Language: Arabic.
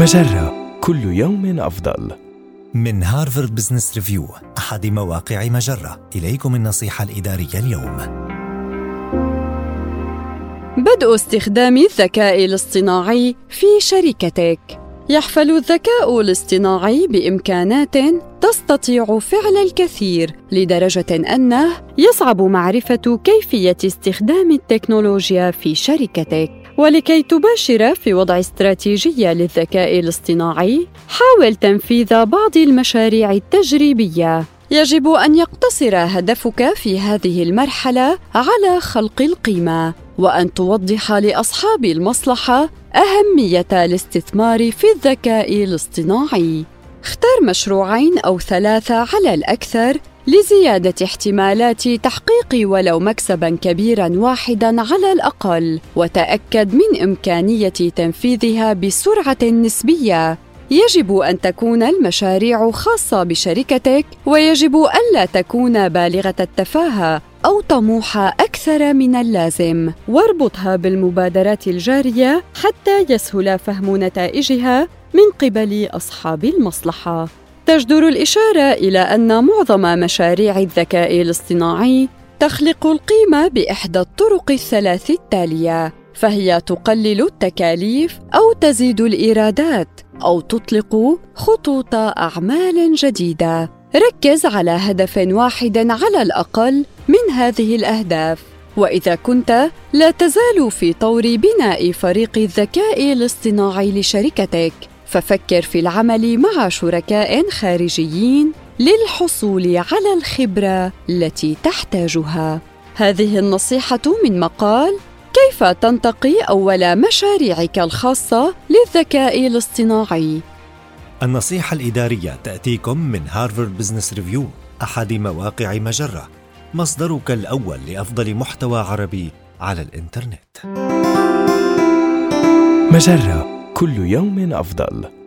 مجرة. كل يوم أفضل. من هارفارد بزنس ريفيو أحد مواقع مجرة. إليكم النصيحة الإدارية اليوم. بدء استخدام الذكاء الاصطناعي في شركتك. يحفل الذكاء الاصطناعي بإمكانات تستطيع فعل الكثير لدرجة أنه يصعب معرفة كيفية استخدام التكنولوجيا في شركتك. ولكي تباشر في وضع استراتيجية للذكاء الاصطناعي حاول تنفيذ بعض المشاريع التجريبية. يجب أن يقتصر هدفك في هذه المرحلة على خلق القيمة وأن توضح لأصحاب المصلحة أهمية الاستثمار في الذكاء الاصطناعي. اختر مشروعين أو ثلاثة على الأكثر لزيادة احتمالات تحقيق ولو مكسبا كبيرا واحدا على الأقل وتأكد من إمكانية تنفيذها بسرعة نسبية. يجب أن تكون المشاريع خاصة بشركتك ويجب ألا تكون بالغة التفاهة أو طموحه أكثر من اللازم. واربطها بالمبادرات الجارية حتى يسهل فهم نتائجها من قبل أصحاب المصلحة. تجدر الإشارة إلى أن معظم مشاريع الذكاء الاصطناعي تخلق القيمة بإحدى الطرق الثلاث التالية فهي تقلل التكاليف أو تزيد الإيرادات أو تطلق خطوط أعمال جديدة. ركز على هدف واحد على الأقل من هذه الأهداف. وإذا كنت لا تزال في طور بناء فريق الذكاء الاصطناعي لشركتك. ففكر في العمل مع شركاء خارجيين للحصول على الخبرة التي تحتاجها. هذه النصيحة من مقال كيف تنتقي أول مشاريعك الخاصة للذكاء الاصطناعي؟ النصيحة الإدارية تأتيكم من هارفارد بزنس ريفيو أحد مواقع مجرة مصدرك الأول لأفضل محتوى عربي على الإنترنت. مجرة. كل يوم أفضل.